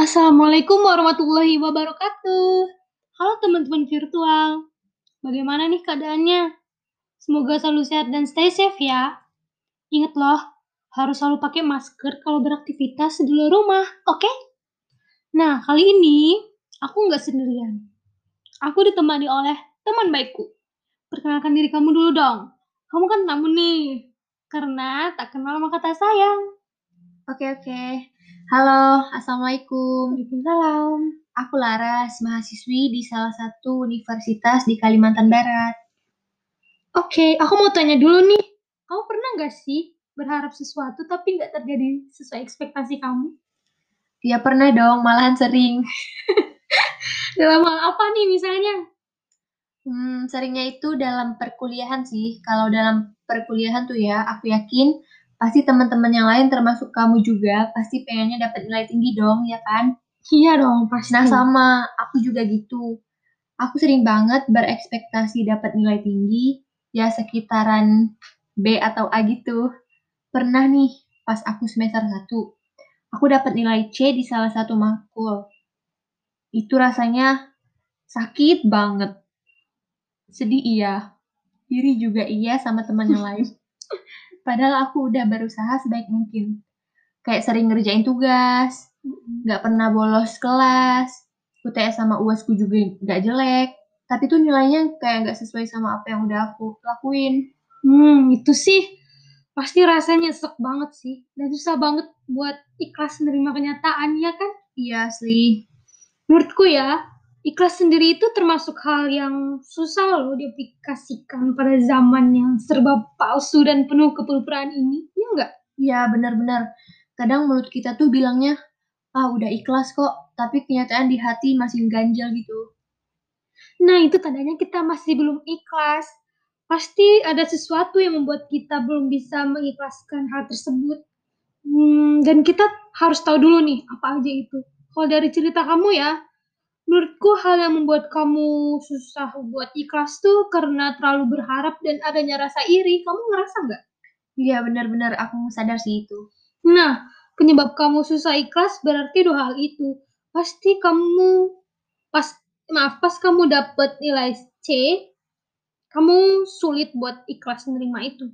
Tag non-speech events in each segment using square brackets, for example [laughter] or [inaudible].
Assalamualaikum warahmatullahi wabarakatuh. Halo teman-teman virtual. Bagaimana nih keadaannya? Semoga selalu sehat dan stay safe ya. Ingat loh, harus selalu pakai masker kalau beraktivitas di luar rumah, oke? Nah, kali ini aku nggak sendirian. Aku ditemani oleh teman baikku. Perkenalkan diri kamu dulu dong. Kamu kan tamu nih, karena tak kenal maka tak sayang. Oke oke. Halo, Assalamualaikum. Waalaikumsalam. Aku Laras, mahasiswi di salah satu universitas di Kalimantan Barat. Oke, aku mau tanya dulu nih. Kamu pernah nggak sih berharap sesuatu tapi nggak terjadi sesuai ekspektasi kamu? Ya pernah dong, malahan sering. [laughs] Dalam hal apa nih misalnya? Hmm, seringnya itu dalam perkuliahan sih. Kalau dalam perkuliahan tuh ya, aku yakin pasti teman-teman yang lain termasuk kamu juga pasti pengennya dapat nilai tinggi dong, ya kan? Iya dong, pasti. Nah, sama aku juga gitu. Aku sering banget berekspektasi dapat nilai tinggi, ya sekitaran B atau A gitu. Pernah nih, pas aku semester 1, aku dapat nilai C di salah satu makul. Itu rasanya sakit banget. Sedih iya, iri juga iya sama teman yang lain. Padahal aku udah berusaha sebaik mungkin. Kayak sering ngerjain tugas, nggak pernah bolos kelas, UTS sama UASku juga nggak jelek, tapi tuh nilainya kayak nggak sesuai sama apa yang udah aku lakuin. Hmm, itu sih pasti rasanya nyesek banget sih. Dan susah banget buat ikhlas menerima kenyataan, ya kan? Iya asli. Menurutku ya, ikhlas sendiri itu termasuk hal yang susah loh diaplikasikan pada zaman yang serba palsu dan penuh kepulpuran ini. Iya nggak? Iya benar-benar. Kadang mulut kita tuh bilangnya, ah udah ikhlas kok, tapi kenyataan di hati masih ganjal gitu. Nah, itu tandanya kita masih belum ikhlas. Pasti ada sesuatu yang membuat kita belum bisa mengikhlaskan hal tersebut. Hmm, dan kita harus tahu dulu nih, apa aja itu. Kalau dari cerita kamu ya, menurutku hal yang membuat kamu susah buat ikhlas tuh karena terlalu berharap dan adanya rasa iri. Kamu ngerasa nggak? Iya benar-benar aku sadar sih itu. Nah, penyebab kamu susah ikhlas berarti dua hal itu. Pasti kamu pas maaf pas kamu dapet nilai C, kamu sulit buat ikhlas menerima itu.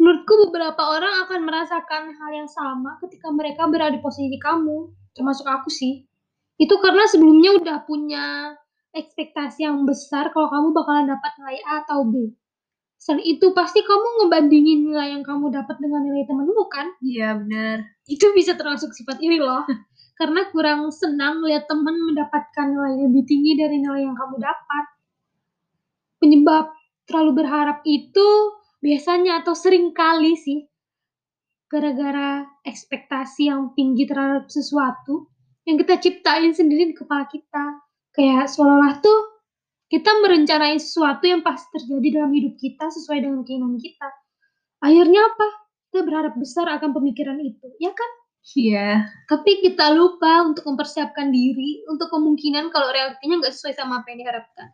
Menurutku beberapa orang akan merasakan hal yang sama ketika mereka berada di posisi kamu, termasuk aku sih. Itu karena sebelumnya udah punya ekspektasi yang besar kalau kamu bakalan dapat nilai A atau B. Selain itu pasti kamu ngebandingin nilai yang kamu dapat dengan nilai temenmu kan? Iya benar. Itu bisa termasuk sifat iri loh. [laughs] Karena kurang senang lihat teman mendapatkan nilai lebih tinggi dari nilai yang kamu dapat. Penyebab terlalu berharap itu biasanya atau sering kali sih gara-gara ekspektasi yang tinggi terhadap sesuatu yang kita ciptain sendiri di kepala kita. Kayak seolah-olah tuh kita merencanai sesuatu yang pasti terjadi dalam hidup kita sesuai dengan keinginan kita. Akhirnya apa? Kita berharap besar akan pemikiran itu, ya kan? Iya. Tapi kita lupa untuk mempersiapkan diri untuk kemungkinan kalau realitanya nggak sesuai sama apa yang diharapkan.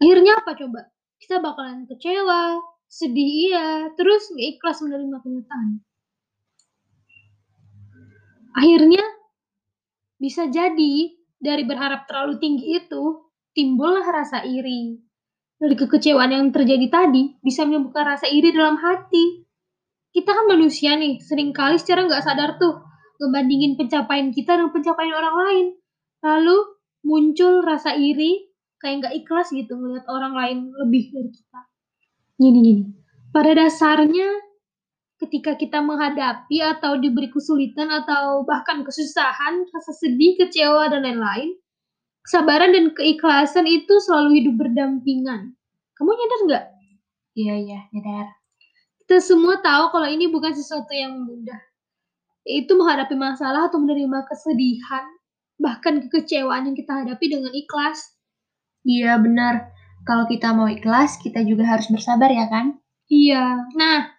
Akhirnya apa coba? Kita bakalan kecewa, sedih iya, terus nggak ikhlas menerima kenyataan. Akhirnya bisa jadi dari berharap terlalu tinggi itu timbullah rasa iri. Dari kekecewaan yang terjadi tadi bisa menimbulkan rasa iri dalam hati. Kita kan manusia nih, sering kali secara nggak sadar tuh ngebandingin pencapaian kita dengan pencapaian orang lain. Lalu muncul rasa iri, kayak nggak ikhlas gitu melihat orang lain lebih dari kita. Gini gini. Pada dasarnya ketika kita menghadapi atau diberi kesulitan atau bahkan kesusahan, rasa sedih, kecewa dan lain-lain, kesabaran dan keikhlasan itu selalu hidup berdampingan. Kamu nyadar nggak? Iya iya nyadar. Kita semua tahu kalau ini bukan sesuatu yang mudah. Itu menghadapi masalah atau menerima kesedihan, bahkan kekecewaan yang kita hadapi dengan ikhlas. Iya benar. Kalau kita mau ikhlas, kita juga harus bersabar ya kan? Iya. Nah,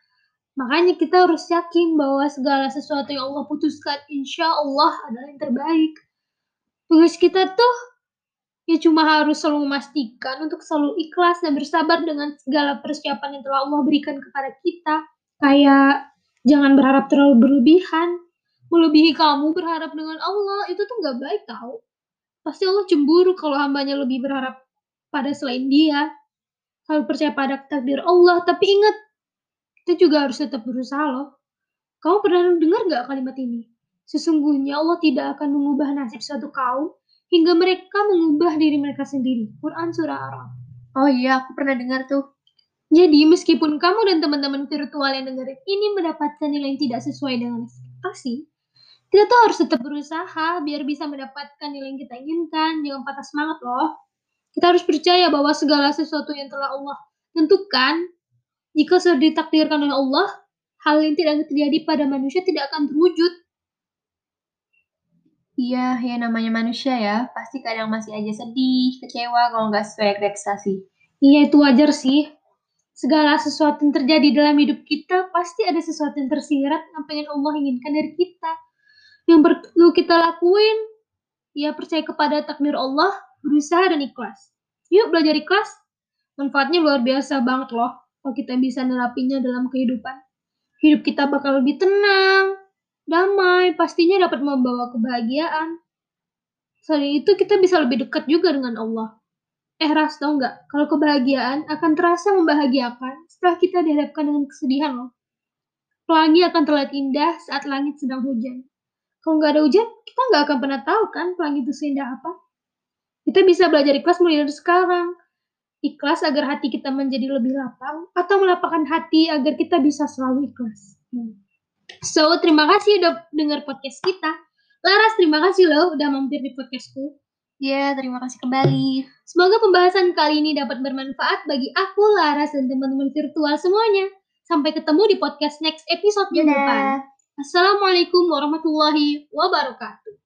makanya kita harus yakin bahwa segala sesuatu yang Allah putuskan, insya Allah adalah yang terbaik. Tugas kita tuh ya cuma harus selalu memastikan untuk selalu ikhlas dan bersabar dengan segala persiapan yang telah Allah berikan kepada kita. Kayak jangan berharap terlalu berlebihan. Melebihi kamu berharap dengan Allah, itu tuh nggak baik tau. Pasti Allah cemburu kalau hambanya lebih berharap pada selain dia. Selalu percaya pada takdir Allah, tapi ingat, kita juga harus tetap berusaha loh. Kamu pernah dengar nggak kalimat ini? Sesungguhnya Allah tidak akan mengubah nasib suatu kaum hingga mereka mengubah diri mereka sendiri. Quran Surah Araf. Oh iya, aku pernah dengar tuh. Jadi, meskipun kamu dan teman-teman virtual yang dengerin ini mendapatkan nilai yang tidak sesuai dengan ekspektasi, kita tuh harus tetap berusaha biar bisa mendapatkan nilai yang kita inginkan. Jangan patah semangat loh. Kita harus percaya bahwa segala sesuatu yang telah Allah tentukan, jika sudah ditakdirkan oleh Allah, hal yang tidak terjadi pada manusia tidak akan terwujud. Iya, ya namanya manusia ya, pasti kadang masih aja sedih, kecewa kalau nggak sesuai ekspektasi. Iya, itu wajar sih. Segala sesuatu yang terjadi dalam hidup kita, pasti ada sesuatu yang tersirat yang pengen Allah inginkan dari kita. Yang perlu kita lakuin, ya percaya kepada takdir Allah, berusaha dan ikhlas. Yuk belajar ikhlas. Manfaatnya luar biasa banget loh, kalau kita bisa nerapinya dalam kehidupan. Hidup kita bakal lebih tenang, damai, pastinya dapat membawa kebahagiaan. Selain itu kita bisa lebih dekat juga dengan Allah. Eh Ras, tau nggak? Kalau kebahagiaan akan terasa membahagiakan setelah kita dihadapkan dengan kesedihan loh. Pelangi akan terlihat indah saat langit sedang hujan. Kalau nggak ada hujan, kita nggak akan pernah tahu kan pelangi itu seindah apa. Kita bisa belajar ikhlas mulai dari sekarang. Ikhlas agar hati kita menjadi lebih lapang, atau melapangkan hati agar kita bisa selalu ikhlas. Hmm. So, terima kasih udah denger podcast kita. Laras, terima kasih loh udah mampir di podcastku. Ya, terima kasih kembali. Semoga pembahasan kali ini dapat bermanfaat bagi aku, Laras, dan teman-teman virtual semuanya. Sampai ketemu di podcast next episode minggu depan. Assalamualaikum warahmatullahi wabarakatuh.